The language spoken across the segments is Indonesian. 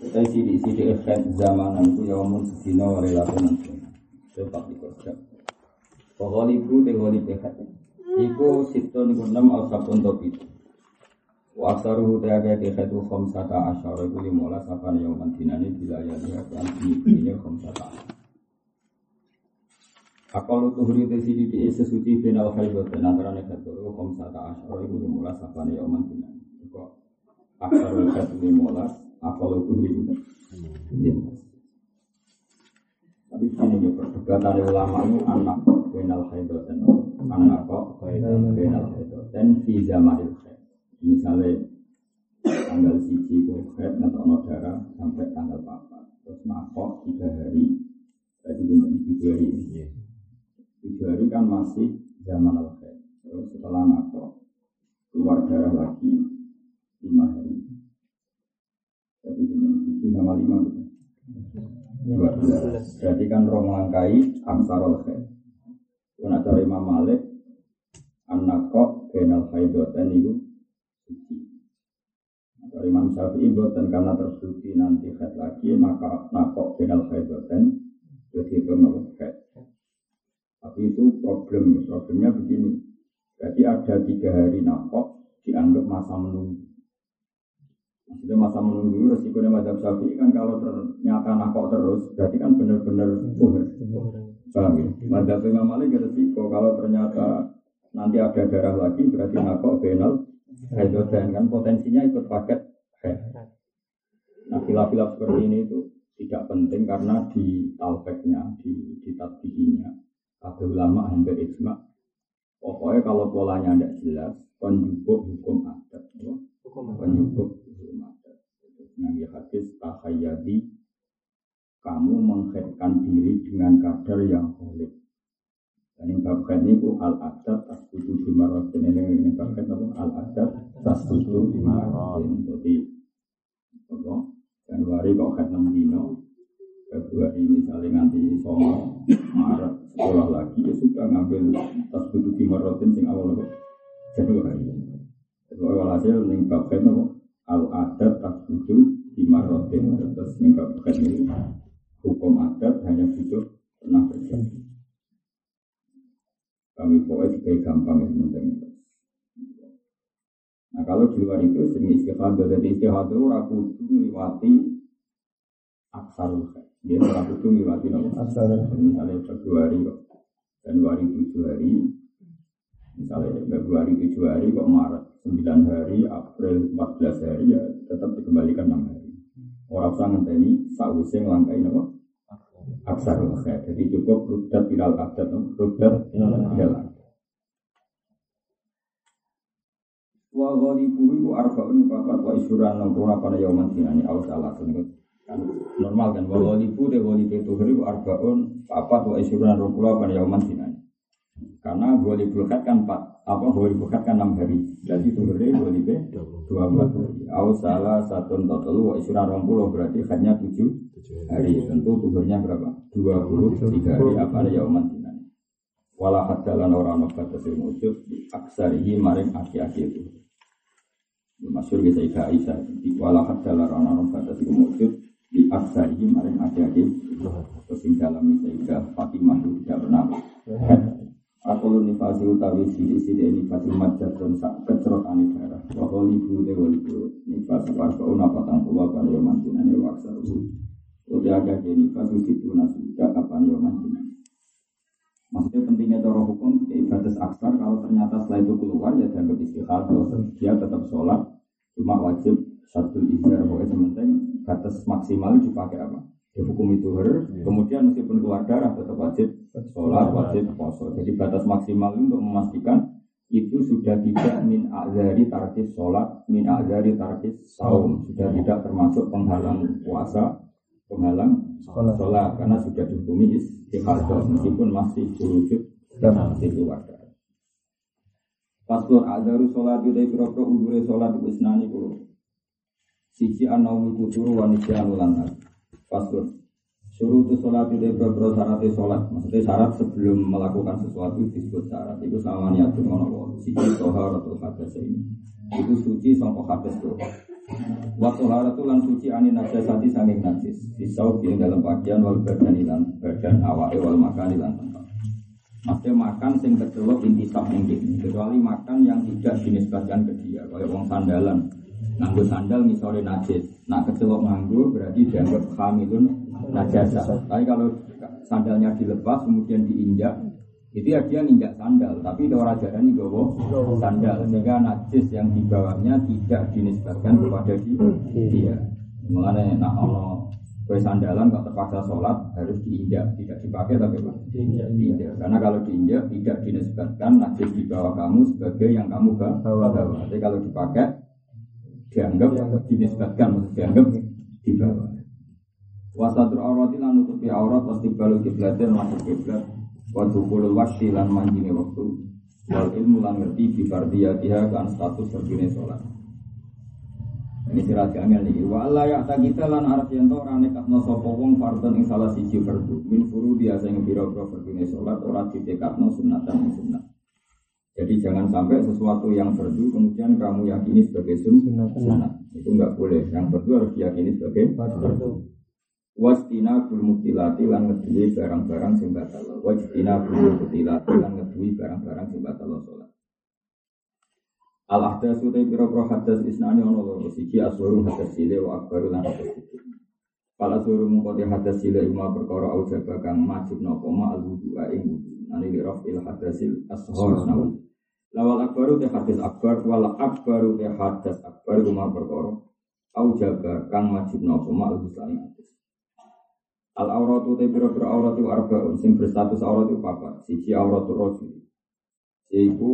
Kita sidik-sidik efek zamanan itu yaumun sedina walilatun Sebab itu Pokoknya ibu te goli pekat Iku situ niku enam al sabun topi. Wa aksaru te agak pekat itu khomsata asyara. Iku limola sapan yauman dinani Bila ya lihat yang ini khomsata. Akal tuhri te sidik di sesuci final khaibot Dan antara nekat itu khomsata asyara. Iku limola sapan yauman dinani Iku aksaru pekat limola apa itu ini? Tapi ini ya perdebatan ulama itu anak benal dan anak kok benal dan fi zamanil khair. Misalnya tanggal siji itu khair nonton darah sampai tanggal empat. Terus makok tiga hari, berarti bintang tiga hari. Tiga hari kan masih zaman al. Terus setelah nakok keluar darah lagi lima hari jadi tujuh sama lima belas. Berarti kan roh melangkai aksarol khair. Kuna cari Imam Malik anak kok kenal khaidoten itu suci. Dari Imam Syafi'i dan karena tersuci nanti khair lagi maka nakok kenal khaidoten jadi itu nakok khair. Tapi itu problem, problemnya begini. Jadi ada tiga hari nakok dianggap masa menunggu. Maksudnya masa menunggu resikonya mazhab syafi'i kan kalau ternyata nakok terus berarti kan benar-benar buhur. Paham ya? Mazhab Imam Malik resiko kalau ternyata nanti ada darah lagi berarti nakok benal hidrogen kan potensinya ikut paket Nah filaf-filaf seperti ini itu tidak penting karena di talpeknya, di, di tadbihinya ada ulama hampir ijma pokoknya kalau polanya tidak jelas penjubuk hukum adat penjubuk Nabi hadis tahayyadi kamu mengkaitkan diri dengan kadar yang holik. Dan yang babkan itu al adat tas tujuh bimarotin ini ini babkan apa? Al adat tas tujuh bimarotin. Jadi apa? Januari kok kan enam dino, Februari misalnya nanti Songo, Maret sekolah lagi. Ya sudah ngambil tas tujuh bimarotin sing awal apa? Januari. Yang babkan apa? Al adat tak butuh di marotin terus bukan ini. Hukum adat hanya butuh pernah terjadi kami pokoknya juga gampang yang penting. Nah kalau di luar itu sering istihadah jadi istihadah itu ragu itu melewati aksarul dia ragu itu melewati aksarul misalnya Februari kok Januari tujuh hari. Misalnya Februari tujuh hari kok Maret 9 hari, April 14 hari ya tetap dikembalikan 6 hari. Orang usah ngenteni sausé nglangkai napa? Aksar khair. Jadi cukup rudat ilal adat, rudat ilal Wa ghalibu iku arba'un papat wa isyuran nang kuna pada yauman dinani awas salah kan normal kan wa ghalibu de ghalibu itu hari arba'un papat wa isyuran nang kuna pada yauman dinani. Karena ghalibu kan empat apa boleh bukan kan enam hari. Jadi itu beri boleh be dua belas hari. Awas salah satu total wa isra rompulo berarti hanya tujuh hari. tentu tuhurnya berapa? Dua puluh tiga hari. Apa ada yauman dinan wala hadalan orang nok kata wujud di aksarihi maring aki-aki itu. Masyur bisa ika Aisyah di wala hadalan orang nok kata wujud di aksarihi maring aki-aki. Terus yang dalam bisa Fatimah itu tidak pernah Aku lu nifasi utawi sidi sidi nifasi majat dan sak kecerot ane darah. Wahol ibu de walibu nifas warga una patang pulau pada yoman dinane waksa ruhu. Udah agak jadi nifas usitu nasuka kapan yoman dinane. Maksudnya pentingnya cara hukum tidak ibadah aksar kalau ternyata setelah itu keluar ya dianggap istiqadah. Dia tetap sholat cuma wajib satu izar pokoknya sementing batas maksimal dipakai apa? Ya, hukum itu her. Kemudian meskipun keluar darah tetap wajib sholat, wajib poso. Jadi batas maksimal untuk memastikan itu sudah tidak min azari tarkis sholat, min azari tarkis saum, sudah tidak termasuk penghalang puasa, penghalang sholat, karena sudah dihukumi istiqadah meskipun masih wujud dan masih wadah. Pastor azaru sholat itu kira-kira undure sholat isnani kulo. Sisi anawi kuturu wanita anulan Pastor Suruh itu sholat itu beberapa syarat sholat. Maksudnya syarat sebelum melakukan sesuatu disebut syarat. Itu sama niatun ono Siki atau hadas ini. Itu suci sampai hadas itu. Waktu sohar itu lan suci ani najasati sanging najis. Pisau di dalam bagian wal badan ilan badan awak wal makan ilan tempat. Maksudnya makan sing kecelok intisab mungkin. Kecuali makan yang tidak dinisbatkan ke dia. Kayak wong sandalan. Nganggo sandal misalnya najis. Nah kecelok nganggo berarti dianggap hamilun najasa. Tapi kalau sandalnya dilepas kemudian diinjak, itu ya dia nginjak sandal, tapi orang ini gowo sandal sehingga najis yang dibawanya tidak dinisbatkan kepada dia. Mengenai nak ono kue sandalan kok terpaksa sholat harus diinjak, tidak dipakai tapi apa? Diinjak. Karena kalau diinjak tidak dinisbatkan najis di bawah kamu sebagai yang kamu bawa. Tapi kalau dipakai dianggap dinisbatkan, dianggap di bawah. Wasatur aurat lan nutupi aurat pasti balu kiblatin masuk kiblat. Wa dukhulul wasyi lan manjine waktu. Wal ilmu lan ngerti bi fardiyatiha kan status terbine sholat. Ini sirat angel nih. Wa ya tak kita lan arep yen to ora nekatno sapa wong fardhon salah siji fardu. Min furu biasa ing pira-pira fardune salat ora sunatan sunat. Jadi jangan sampai sesuatu yang fardu kemudian kamu yakini sebagai sunat. Itu enggak boleh. Yang fardu harus diyakini sebagai fardu. Wastina bul mutilati lan ngedui barang-barang sing batal. Wastina bul mutilati lan ngedui barang-barang sing batal sholat. Al ahdas utai pira pira hadas isnani ono loro siji aswaru hadas sile wa akbaru lan hadas. Pala suruh mengkoti hadas sile ima perkara kang majib nopo ma al wudu'a ing wudu. Nani li rafil hadasil ashor nawi. Lawal akbaru te hadas akbar wal akbaru te hadas akbar ima perkara au jaba kang majib nopo ma wudu'a ing Al auratu te pira pira aurat itu arbaun sing berstatus aurat itu papat. Siji auratul. Iku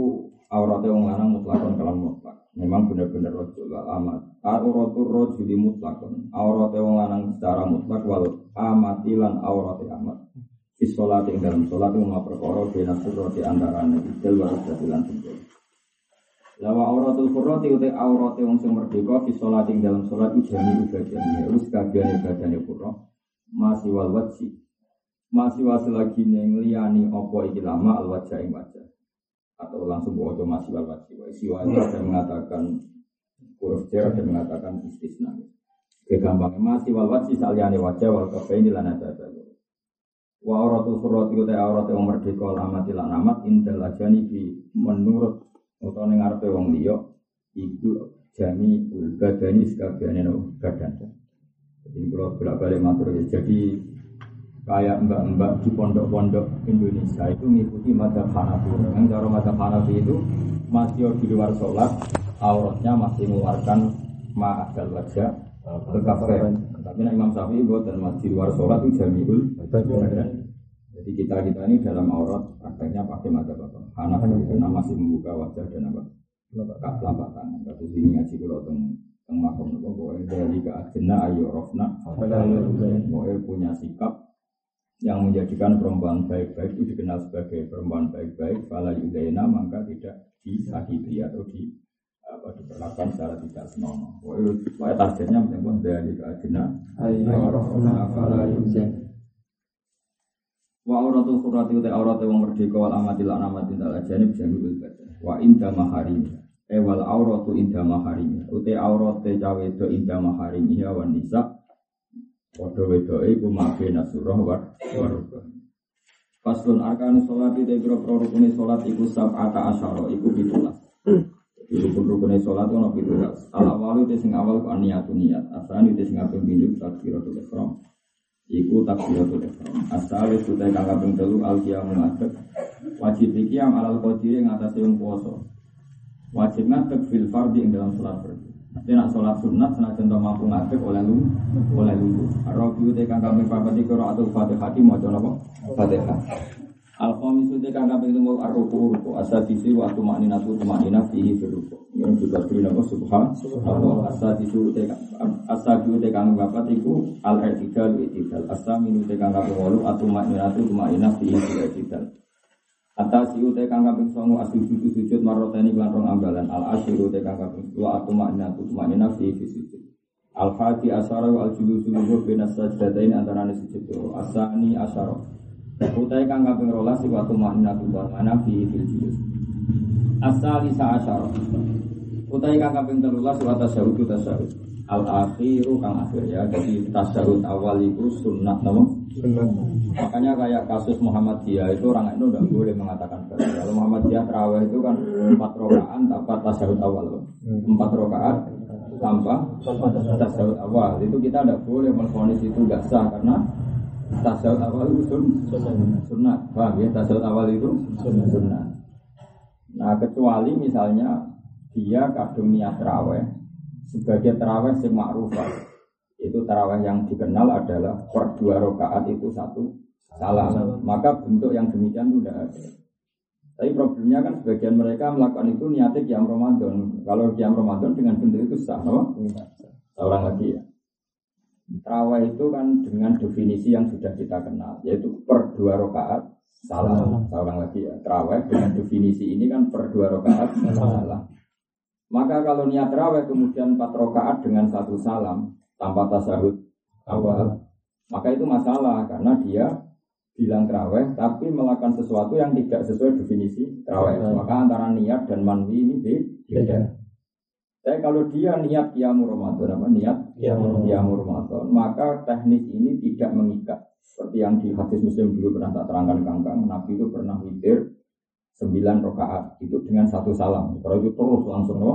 auratnya wong lanang mutlakon kalan mutlak. Memang benar-benar rojul wal amat. Auratul rojul mutlakon. Auratnya lanang secara mutlak wal amatilan auratnya amat. Di yang dalam sholat itu mau perkara bina di antara nabi waris jadilan tinggal. Lawa auratul furrati utai auratnya wong sing merdeka di sholat yang dalam sholat itu jami ibadahnya. Terus kagian ibadahnya furrah masih wal wajib masih wasil lagi neng liani opo iki lama al wajah ing wajah. Atau langsung bawa masih wal wajib siwa itu ada mengatakan huruf j ada mengatakan istisna. Kegampangnya masih wal wajib saliani wajah wal ini lana ada wa auratul furrati uta aurat yang merdeka lama tilan amat indal ajani di menurut utawa ning ngarepe wong liya iku jami ul badani sekabiane badan jadi kalau bolak balik matur ya. Jadi kayak mbak-mbak di pondok-pondok Indonesia itu mengikuti madhab Hanafi. Yang cara madhab Hanafi itu masih di luar sholat, auratnya masih mengeluarkan ma'adal wajah ke kafe. Tapi nah, Imam Syafi'i dan masih di luar sholat itu jamiul Jadi kita kita ini dalam aurat prakteknya pakai madhab apa? Hanafi karena masih membuka wajah dan apa? Telapak tangan. Kasus ini ngaji kalau yang makom itu boleh dari ke ajena ayo rofna boleh punya sikap yang menjadikan perempuan baik-baik itu dikenal sebagai perempuan baik-baik fala yudaina maka tidak disakiti atau di apa diperlakukan secara tidak senonoh. Pokoknya targetnya menempel dari yudaina Wa auratul qurrati uta aurate wong merdeka wal amatil amatin tal ajanib jami'ul badan. Wa inda maharim. Ewal auratu inda maharim. Ute aurate cawe itu inda maharim. Ya wan nisa. Padha wedoke iku mabe nasurah war warubah Paslon arkan sholat itu kira rukun sholat iku sab'ata asyara iku. Rukun rukun sholat itu nabi pitulas. Al awal itu sing awal ku niat niat. Asal itu sing kaping pinjuk takbiratul ihram. Iku takbiratul ihram. Asal itu teh kang kaping telu al qiyamu Wajib iki am alal qadiri ngatasi wong puasa. Wajib ngadeg fil fardi yang dalam sholat fardi. Tapi nak sholat sunat senajan contoh mampu ngadeg oleh lu oleh lu. Robi uti kang papat iku atau fatihah mau coba apa? Fatihah. Al khamisu te kang kaping telu ar-ruku ruku asadisi wa tumaninatu tumanina fihi berruku. Yang beri nama subhan subhanallah asadisu te asadisu te kang bapat iku al-i'tidal i'tidal asaminu te kang kaping wolu atumaninatu tumanina fihi i'tidal. Atasiu te kang kaping songo asujud sujud maroteni lan rong ambalan al asyiru te kang kaping wa atumaninatu tumanina fihi sujud. Al hadi asara wa al julusu luhur bina sajdatain antara sujud asani asara. Utai kang kaping rolas iku atu makna tuwa mana fi fil julus. Asali sa asyara. Utai kang kaping 13 wa tasyahud tasyahud. Al akhiru kang akhir ya. Jadi tasyahud awal itu sunnah nama. Makanya kayak kasus Muhammadiyah itu orang itu udah boleh mengatakan Kalau Muhammadiyah terawih itu kan empat rokaan tanpa tasyahud awal. Empat rokaat tanpa tasyahud awal. Itu kita tidak boleh menfonis itu gak sah karena tasawuf awal itu sun, sunnah. Paham ya? Tasawuf awal itu sunnah. Nah, kecuali misalnya dia kadung niat terawih sebagai terawih yang ma'rufah. Itu terawih yang dikenal adalah per dua rakaat itu satu salam. Maka bentuk yang demikian itu tidak ada. Tapi problemnya kan sebagian mereka melakukan itu niatnya kiam Ramadan. Kalau kiam Ramadan dengan bentuk itu sah, no? Orang lagi ya. Terawih itu kan dengan definisi yang sudah kita kenal, yaitu per dua rakaat salam. Seorang lagi ya, terawih dengan definisi ini kan per dua rakaat salam. Maka kalau niat terawih kemudian empat rakaat dengan satu salam tanpa tasahud awal, maka itu masalah karena dia bilang terawih tapi melakukan sesuatu yang tidak sesuai definisi terawih. Maka antara niat dan manwi ini beda. Tapi kalau dia niat kiamu Ramadan, apa niat kiamu Ramadan, maka teknis ini tidak mengikat. Seperti yang di hadis Muslim dulu pernah tak terangkan kangkang, Nabi itu pernah witir sembilan rakaat itu dengan satu salam. Kalau itu terus langsung, no?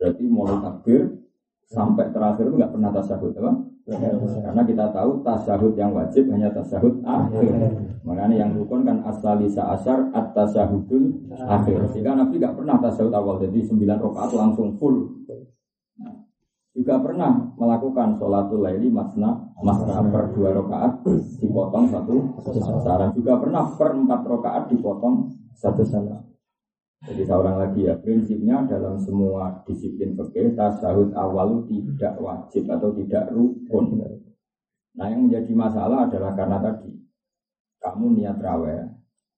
berarti mulai takbir sampai terakhir itu nggak pernah tasyahud, apa? Karena kita tahu tasyahud yang wajib hanya tasyahud akhir. Makanya yang rukun kan asalisa asar at tasyahudul akhir. Sehingga Nabi nggak pernah tasyahud awal. Jadi sembilan rakaat langsung full. Nah, juga pernah melakukan sholatul laili masna masna per dua rakaat dipotong satu saran. Juga pernah per empat rakaat dipotong satu salam. Jadi seorang lagi ya, prinsipnya dalam semua disiplin fikih tasawuf awal tidak wajib atau tidak rukun. Nah yang menjadi masalah adalah karena tadi kamu niat raweh,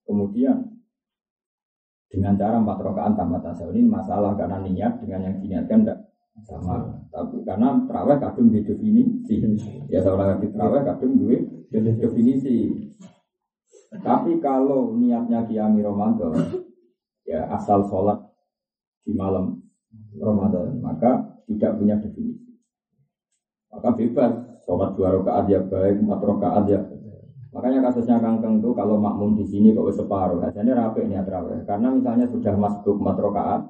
kemudian dengan cara empat rakaat tanpa tasawuf ini masalah karena niat dengan yang diniatkan tidak sama. Tapi karena terawih kadung di definisi, ya seorang lagi terawih kadung di definisi. Tapi kalau niatnya kiami Ramadan, ya asal sholat di malam Ramadan maka tidak punya definisi. Maka bebas sholat dua rakaat ya baik empat rakaat ya makanya kasusnya kangkeng tuh kalau makmum di sini kok separuh. Ini rapi ini terawih karena misalnya sudah masuk empat rakaat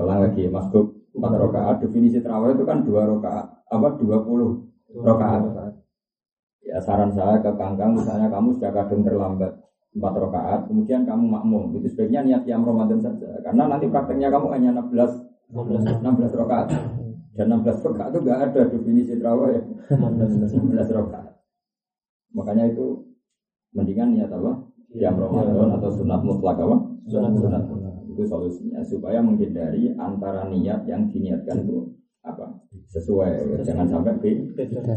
ulang lagi masuk empat rakaat definisi terawih itu kan dua rakaat apa dua puluh rakaat. ya saran saya ke kangkang misalnya kamu sudah kadang terlambat empat rakaat, kemudian kamu makmum. Itu sebaiknya niat yang Ramadan saja. Karena nanti prakteknya kamu hanya 16 16, rakaat. Dan 16 rakaat itu gak ada definisi terawih ya. 16 rakaat. Makanya itu mendingan niat apa? Yang Ramadan atau sunat mutlak apa? Sunat sunat. Itu solusinya supaya menghindari antara niat yang diniatkan itu apa? Sesuai. Jangan sampai beda.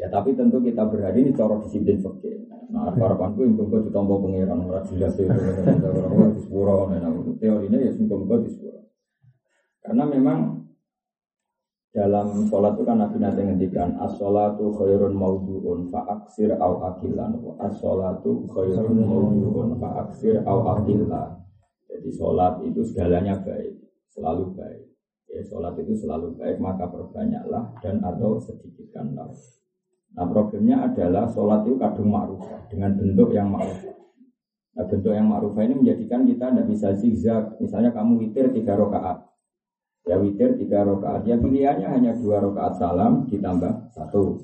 Ya tapi tentu kita berhari ini cara disiplin fakir. Nah, harapanku yang tunggu ditompo pengiran ora jelas itu orang di sepuro teorinya ya tunggu di sepuro. Karena memang dalam sholat itu kan Nabi nanti ngendikan as-sholatu khairun mawdu'un fa'aksir au akilan as-sholatu khairun mawdu'un fa'aksir au akilan jadi sholat itu segalanya baik selalu baik. Ya sholat itu selalu baik maka perbanyaklah dan atau sedikitkanlah Nah problemnya adalah sholat itu kadung ma'ruf dengan bentuk yang ma'ruf. Nah bentuk yang ma'ruf ini menjadikan kita tidak bisa zigzag. Misalnya kamu witir tiga rakaat, ya witir tiga rakaat. Ya pilihannya hanya dua rakaat salam ditambah satu.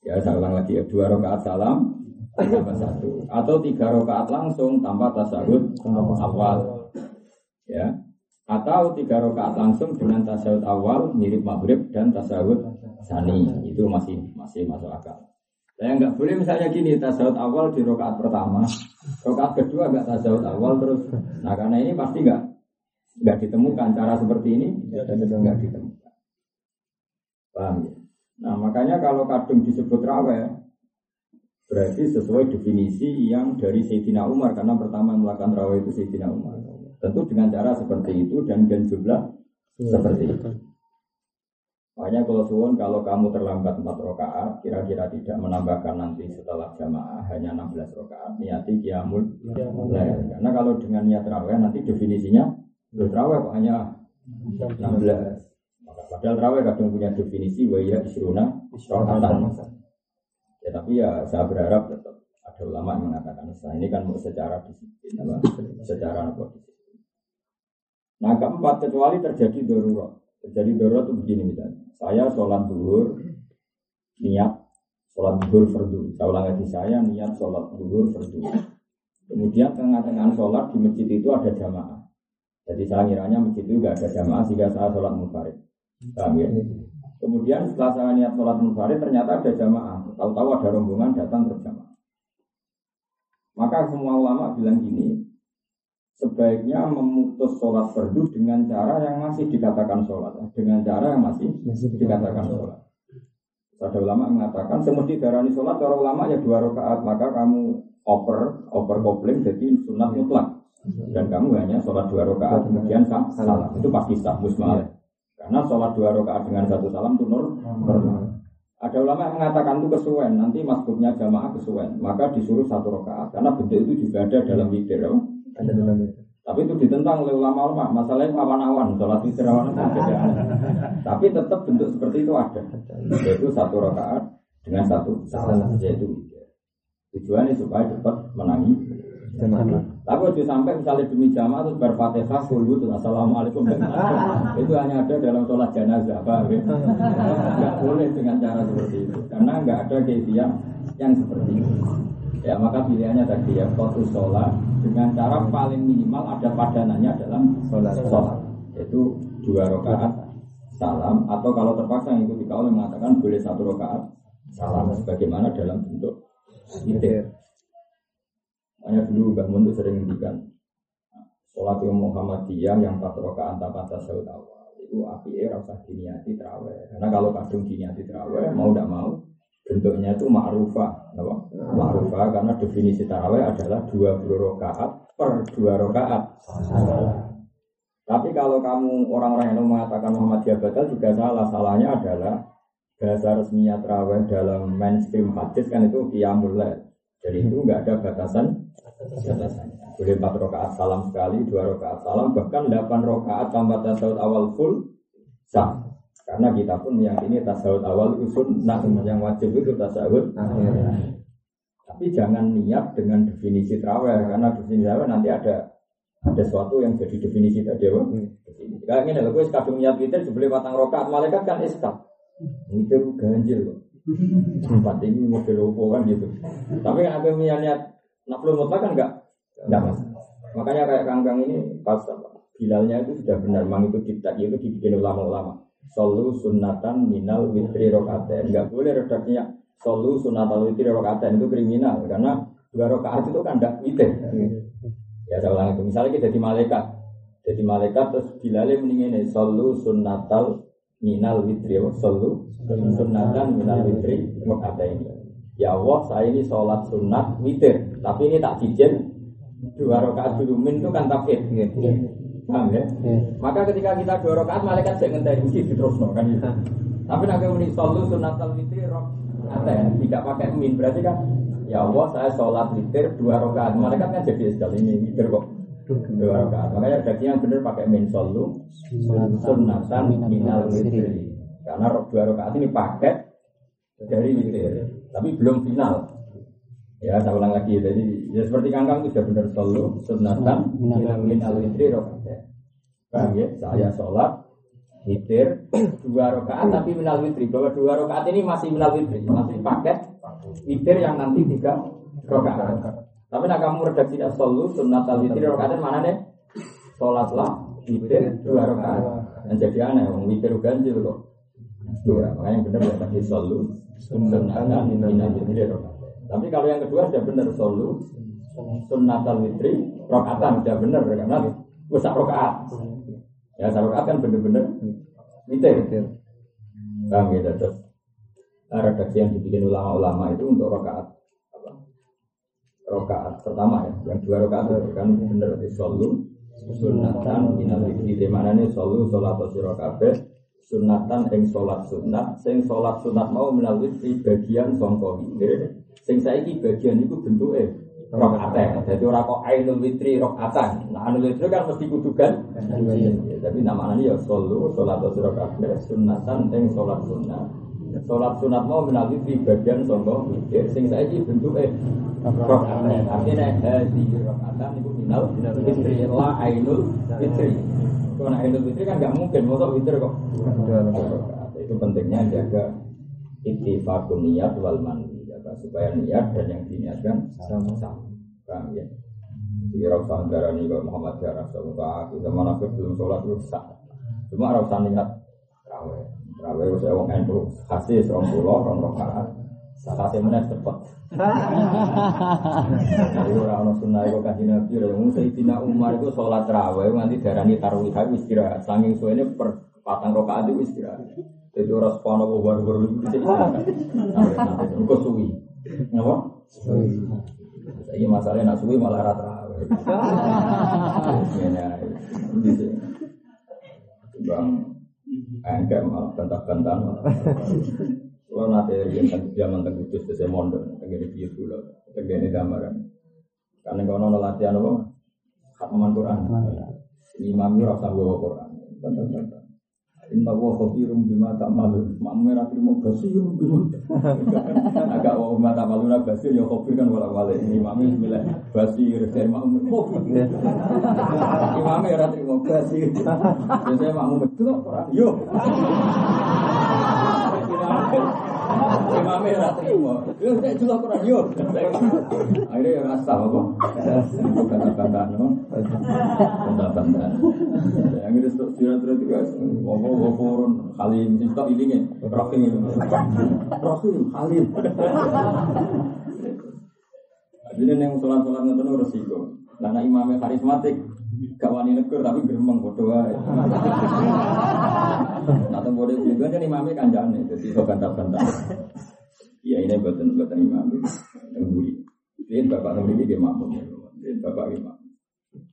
Ya saya ulang lagi ya dua rakaat salam tambah satu. Atau tiga rakaat langsung tanpa tasawuf awal. Ya atau tiga rakaat langsung dengan tasawuf awal mirip maghrib dan tasawuf sani itu masih masih masuk akal. Saya nggak boleh misalnya gini, tasawuf awal di rokaat pertama, rokaat kedua nggak tasawuf awal terus. Nah karena ini pasti nggak nggak ditemukan cara seperti ini, nggak ditemukan. Paham ya? Nah makanya kalau kadung disebut raweh, berarti sesuai definisi yang dari Sayyidina Umar karena pertama yang melakukan raweh itu Sayyidina Umar. Tentu dengan cara seperti itu dan dan jumlah seperti itu. Makanya kalau suwon kalau kamu terlambat 4 rakaat, kira-kira tidak menambahkan nanti setelah jamaah hanya 16 rakaat, niati kiamul lail. Karena kalau dengan niat raweh nanti definisinya raweh kok hanya 16. Padahal raweh kadang punya definisi wa ya isruna rakaatan. Ya tapi ya saya berharap tetap ada ulama yang mengatakan nah, ini kan secara disiplin apa secara apa. Nah keempat kecuali terjadi darurat. Terjadi darurat itu begini misalnya. Saya sholat dulu niat sholat duhur fardu. Saya ulang lagi saya niat sholat duhur fardu. Kemudian tengah-tengah sholat di masjid itu ada jamaah. Jadi saya ngiranya masjid itu nggak ada jamaah sehingga saya sholat munfarid. Paham ya? Kemudian setelah saya niat sholat munfarid ternyata ada jamaah. Tahu-tahu ada rombongan datang berjamaah. Maka semua ulama bilang gini, sebaiknya memutus sholat fardu dengan cara yang masih dikatakan sholat, dengan cara yang masih, masih dikatakan sholat. Ada ulama mengatakan semesti darani sholat, cara ulama ya dua rakaat, maka kamu over over kopling jadi sunat mutlak. Dan kamu hanya sholat dua rakaat kemudian salam. Itu pasti sah musmal karena sholat dua rakaat dengan satu salam itu nur Ada ulama yang mengatakan itu kesuwen, nanti masbuknya jamaah kesuwen, maka disuruh satu rakaat. Karena bentuk itu juga ada dalam witir. Tapi itu ditentang oleh ulama-ulama. Masalahnya awan-awan, sholat witir awan Tapi tetap bentuk seperti itu ada, yaitu satu rakaat dengan satu salam, yaitu. Tujuannya supaya cepat menangi tapi waktu sampai misalnya demi jamaah terus berfatihah dulu terus assalamualaikum itu hanya ada dalam sholat jenazah ya? Nggak boleh dengan cara seperti itu karena nggak ada kebiasaan yang seperti itu. Ya maka pilihannya tadi ya fokus sholat dengan cara paling minimal ada padanannya dalam sholat. Sholat. Yaitu dua rakaat salam atau kalau terpaksa yang ikuti kau mengatakan boleh satu rakaat salam sebagaimana dalam bentuk witir. Hanya dulu Mbak Mun sering ngendikan sholat yang Muhammadiyah yang empat rakaat tanpa tasawuf awal itu api era usah diniati terawih. Karena kalau kadung diniati terawih mau tidak mau bentuknya itu ma'rufah apa? ma'rufah karena definisi terawih adalah dua puluh rakaat per dua rakaat tapi kalau kamu orang-orang yang mengatakan Muhammadiyah batal juga salah salahnya adalah bahasa resminya terawih dalam mainstream hadis kan itu qiyamul jadi itu nggak ada batasan batasannya. Boleh empat rakaat salam sekali, dua rakaat salam, bahkan delapan rakaat tanpa tasawuf awal full sah. Karena kita pun meyakini tasawuf awal itu sunnah, yang wajib itu tasawuf Tapi jangan niat dengan definisi terawih, karena definisi terawih nanti ada ada sesuatu yang jadi definisi tadi apa? Definisi. Kayak ini, kalau gue kadung niat itu sebeli batang rokaat, malaikat kan iskap. Itu ganjil kok. Tempat ini mobil opo kan gitu. Tapi kan aku niat naflu mutlak kan enggak enggak mas. Makanya kayak kangkang ini pas Bilalnya itu sudah benar, mang itu diktat itu dibikin ulama-ulama. Solu sunatan minal witri rokaten. Enggak boleh redaksinya solu sunatan witri rokaten itu kriminal karena dua rokaat itu kan enggak witir. Ya saya ulang itu. Misalnya kita jadi malaikat, jadi malaikat terus Bilalnya mendingin solu sunatal minal witri, solu sunatan minal witri ini. Ya Allah, saya ini sholat sunat witir, tapi ini tak cijen dua rakaat dulu min itu kan takfir. Paham ya? Maka ketika kita dua rakaat malaikat saya ngentai mesti terus no kan gitu. Tapi nanti ini sholat sunat witri rok ya, tidak pakai min. Berarti kan ya Allah saya sholat witir dua rakaat. Malaikat kan jadi sekali ini witir kok. Dua rakaat. Makanya berarti yang benar pakai min solu sunatan minal witri karena dua rakaat ini paket dari witir, tapi belum final. Ya, saya ulang lagi. Jadi ya seperti kangkang itu sudah benar selalu sunatan min al witri rakaat. Paham ya? Saya sholat witir dua rakaat tapi minal witri bahwa dua rakaat ini masih minal witri masih paket witir yang nanti tiga rakaat. Tapi nak kamu redaksi selalu sunat al witri rakaat mana nih? Sholatlah witir dua rakaat. Dan jadi aneh, witir ganjil kok. Dua. Makanya yang benar ya tadi solu sunatan minal witri rokaat. Tapi kalau yang kedua sudah benar solu. Sunnatal witri rokaatan sudah benar karena usah rokaat. Ya rokaat kan benar-benar witir. Paham ya terus redaksi yang dibikin ulama-ulama itu untuk rokaat apa? Rokaat pertama ya, yang dua rokaat itu kan benar di solu. Sunatan minal witri di mana nih solu sholat sira kabeh. Sunatan ing sholat sunat sing sholat sunat mau minal witri bagian sangka witir sing saiki bagian itu bentuke rokaat jadi ora kok ainul witri rokaatan nah ainul witri kan mesti kudu kan? Tapi namanya ya solu sholat sira kabeh sunatan ing sholat sunat Sholat sunat mau minal witri bagian witir sing saiki bentuke rokaat artinya hadi rokaatan itu minal witri la ainul witri. Kalau ainul witri kan nggak mungkin mau witri kok. Itu pentingnya jaga ittifaqun niat wal mandi supaya niat dan yang diniatkan sama-sama paham ya? Jadi rasa negara ini kalau Muhammad ya rasa muta kita mana belum sholat itu sah cuma rasa niat rawe rawe saya wong endo kasih serong pulau rong rokaat. Sakase meneh cepet. Jadi orang orang sunnah itu kasih nabi orang Sayyidina Umar itu sholat raweh nanti darani tarawih istirahat. Sanging suwene per patang rokaat itu istirahat. Jadi orang sepana baru baru itu bisa istirahat Engkau suwi Kenapa? Ini masalahnya nak suwi malah rata Bang Enggak malah bantah-bantahan malah kalau nanti yang zaman terkudus saya mondok, tegene piye dulu, tegene gambaran. Karena kalau nono latihan apa, khataman Quran. Imam itu rasa bawa Quran. Inna wa khabirum bima ta'malun. Makmum ora trimo basirum bima. Agak wa bima ta'malun basir ya khabir kan wala wale. Imam bismillah basir dari makmum khabir. Imam ora trimo basir. Biasanya makmum itu ora. Yo. Imam ora trimo. Yo nek delok Quran yo. Akhirnya ya rasa apa? Kata-kata no. Kata-kata. Yang itu surat-surat itu guys. Ngomong Ghafurun Halim Cinta ini nih Rahim Rahim Halim Jadi yang sholat-sholat itu resiko Karena imamnya karismatik Gak wani negur tapi geremeng bodoh wae. Nah teng bodoh juga kan imamnya kanjane jadi iso bantah-bantah. Ya ini buatan buatan imam yang buri. Ini bapak nomor ini dia makmum. Ini bapak imam.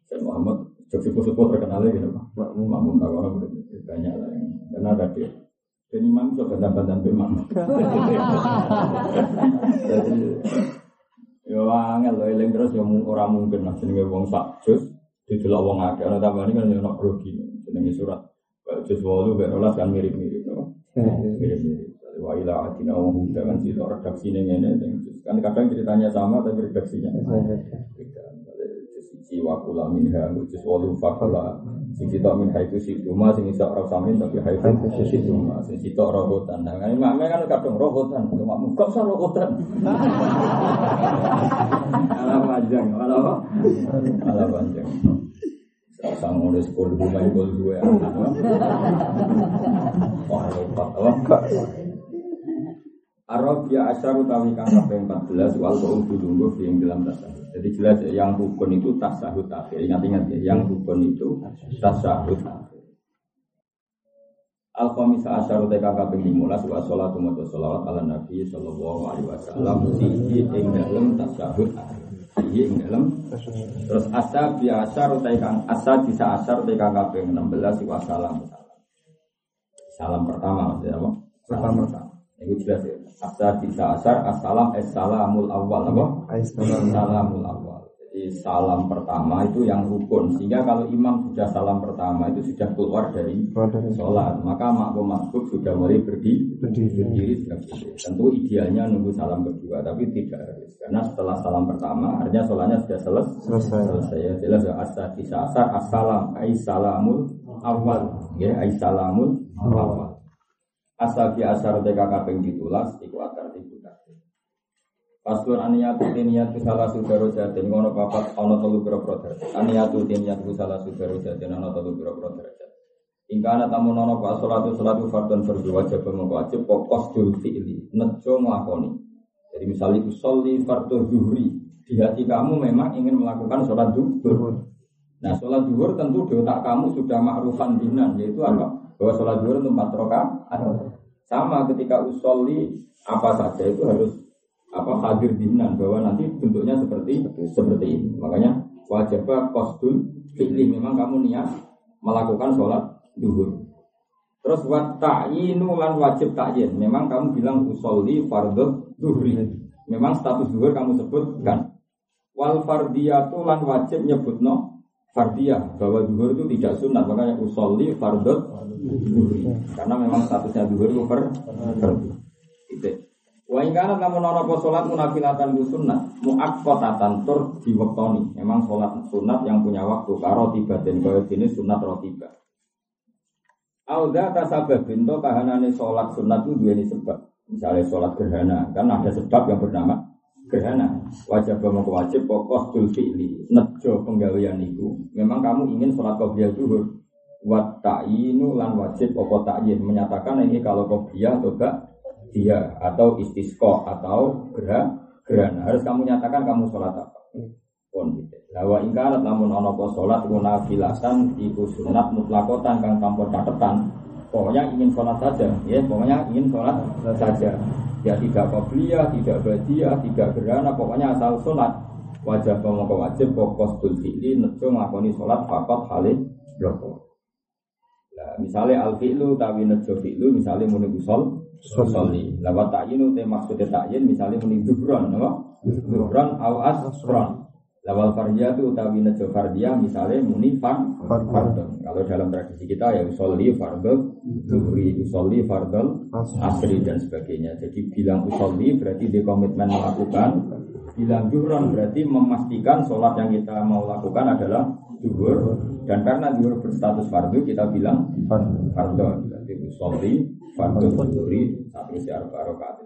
Dan Muhammad Jok sepuh-sepuh terkenal gitu Pak. Makmum tak orang banyak lah yang karena ada dia. Dan imam itu bantah-bantah imam. Jadi Ya angel lho eling terus ya ora mungkin lah jenenge wong sak jus didelok wong akeh ana tambane kan yo ono grogi jenenge surat jus 8 mek 12 kan mirip-mirip no. Mirip-mirip. Wa ila atina wa hum dengan sih redaksine ngene kan kadang ceritanya sama tapi redaksinya beda. Sisi wa kula minha jus 8 fakula sing kita min haitu si cuma sing iso ora samin tapi haitu si cuma sing kita robotan. Nah kan mak kan kadang robotan. Cuma muka sa robotan. Ala panjang. Ala apa? Ala panjang. Sang udah sepuluh rumah itu dua wah lepas apa Arab ya asyar utawi kang kaping 14 wal qaul dulu yang dalam tasawuf. Jadi jelas ya, yang rukun itu tasawuf akhir. Ingat-ingat ya, yang rukun itu tasawuf akhir. Al khamisa asyar utawi kang kaping 15 wa sholatu wa sholawat ala nabi sallallahu alaihi wasallam fihi ing dalem tasawuf akhir. Ing dalem terus asa bi asyar utawi kang asa bisa asyar utawi kang kaping 16 wa salam. Salam pertama maksudnya apa? Salam pertama. Ini jelas ya. Asa bisa asar, assalam, assalamul awal, apa? Assalamul awal. Jadi salam pertama itu yang rukun. Sehingga kalau imam sudah salam pertama itu sudah keluar dari sholat. Maka makmum masbuk sudah mulai berdiri, berdiri sudah berdiri. Tentu idealnya nunggu salam kedua, tapi tidak harus. Karena setelah salam pertama, artinya sholatnya sudah selesai. Selesai. selesai. Ya, jelas ya. Asa bisa asar, assalam, assalamul awal. Ya, assalamul awal. Asabi asar teka kaping ditulas iku akar tibu kabeh. Paslon aniyatu tiniyatu salah sudaro jatin ngono papat ana telu pira-pira derajat. Aniyatu tiniyatu salah sudaro jatin ana telu pira-pira derajat. Ingkana tamu nono pak sholatu sholatu fardun fardu wajib wajib pokos dul fi'li nejo ngelakoni. Jadi misalnya usolli fardu zuhri di hati kamu memang ingin melakukan sholat zuhur. Nah sholat zuhur tentu di otak kamu sudah makrufan dinan yaitu apa? Bahwa sholat zuhur itu empat rakaat. Sama ketika usolli apa saja itu harus apa hadir dinan bahwa nanti bentuknya seperti seperti ini. Makanya wajib kosdul fi'li memang kamu niat melakukan sholat duhur. Terus wat ta'yinu lan wajib ta'yin. Memang kamu bilang usolli fardhu duhri. Memang status duhur kamu sebutkan. Wal fardiyatu lan wajib nyebutno fardiyah bahwa duhur itu tidak sunat makanya usolli duhri. Karena memang statusnya duhur itu per. Itu. Wa ingkana namun ana apa salat munafilatan ku sunat muaqqatatan tur diwektoni. Memang salat sunat yang punya waktu karo tiba dan kaya jenis sunat rotiba. Auda tasabah bintu kahanane sholat sunat itu ini sebab. Misalnya sholat gerhana, kan ada sebab yang bernama gerhana. Wajib mau wajib pokok dul fi'li. Nejo penggawean itu. Memang kamu ingin sholat qobliyah duhur. Wat ta'inu lan wajib pokok ta'yin. Menyatakan ini kalau qobliyah atau gak dia atau istisqo atau gerah gerhana. Harus kamu nyatakan kamu sholat apa. Pun gitu. Lawa ingkarat namun ono po sholat munafilasan iku sunat mutlakotan kang tanpa catatan. Pokoknya ingin sholat saja, ya pokoknya ingin sholat saja. Ya tidak kobliyah, tidak badiah, tidak gerhana, pokoknya asal sholat. Wajib pemoko wajib tul fi'li nejo ngakoni sholat fakot halih bloko. Nah, misalnya al fi'lu tawi nejo fi'lu misalnya muni usol usoli. Lawat ta'yinu te maksudnya ta'yin misalnya muni dubron, apa? Dubron au asron. Fardiyah itu utawi nejo fardiyah misalnya muni fard fardon. Kalau dalam tradisi kita ya usolli fardol zuhri, usolli fardol asri dan sebagainya. Jadi bilang usolli berarti di komitmen melakukan. Bilang juhron berarti memastikan sholat yang kita mau lakukan adalah zuhur. Dan karena zuhur berstatus fardu kita bilang fardol. Berarti usolli fardol zuhri satu siar barokat.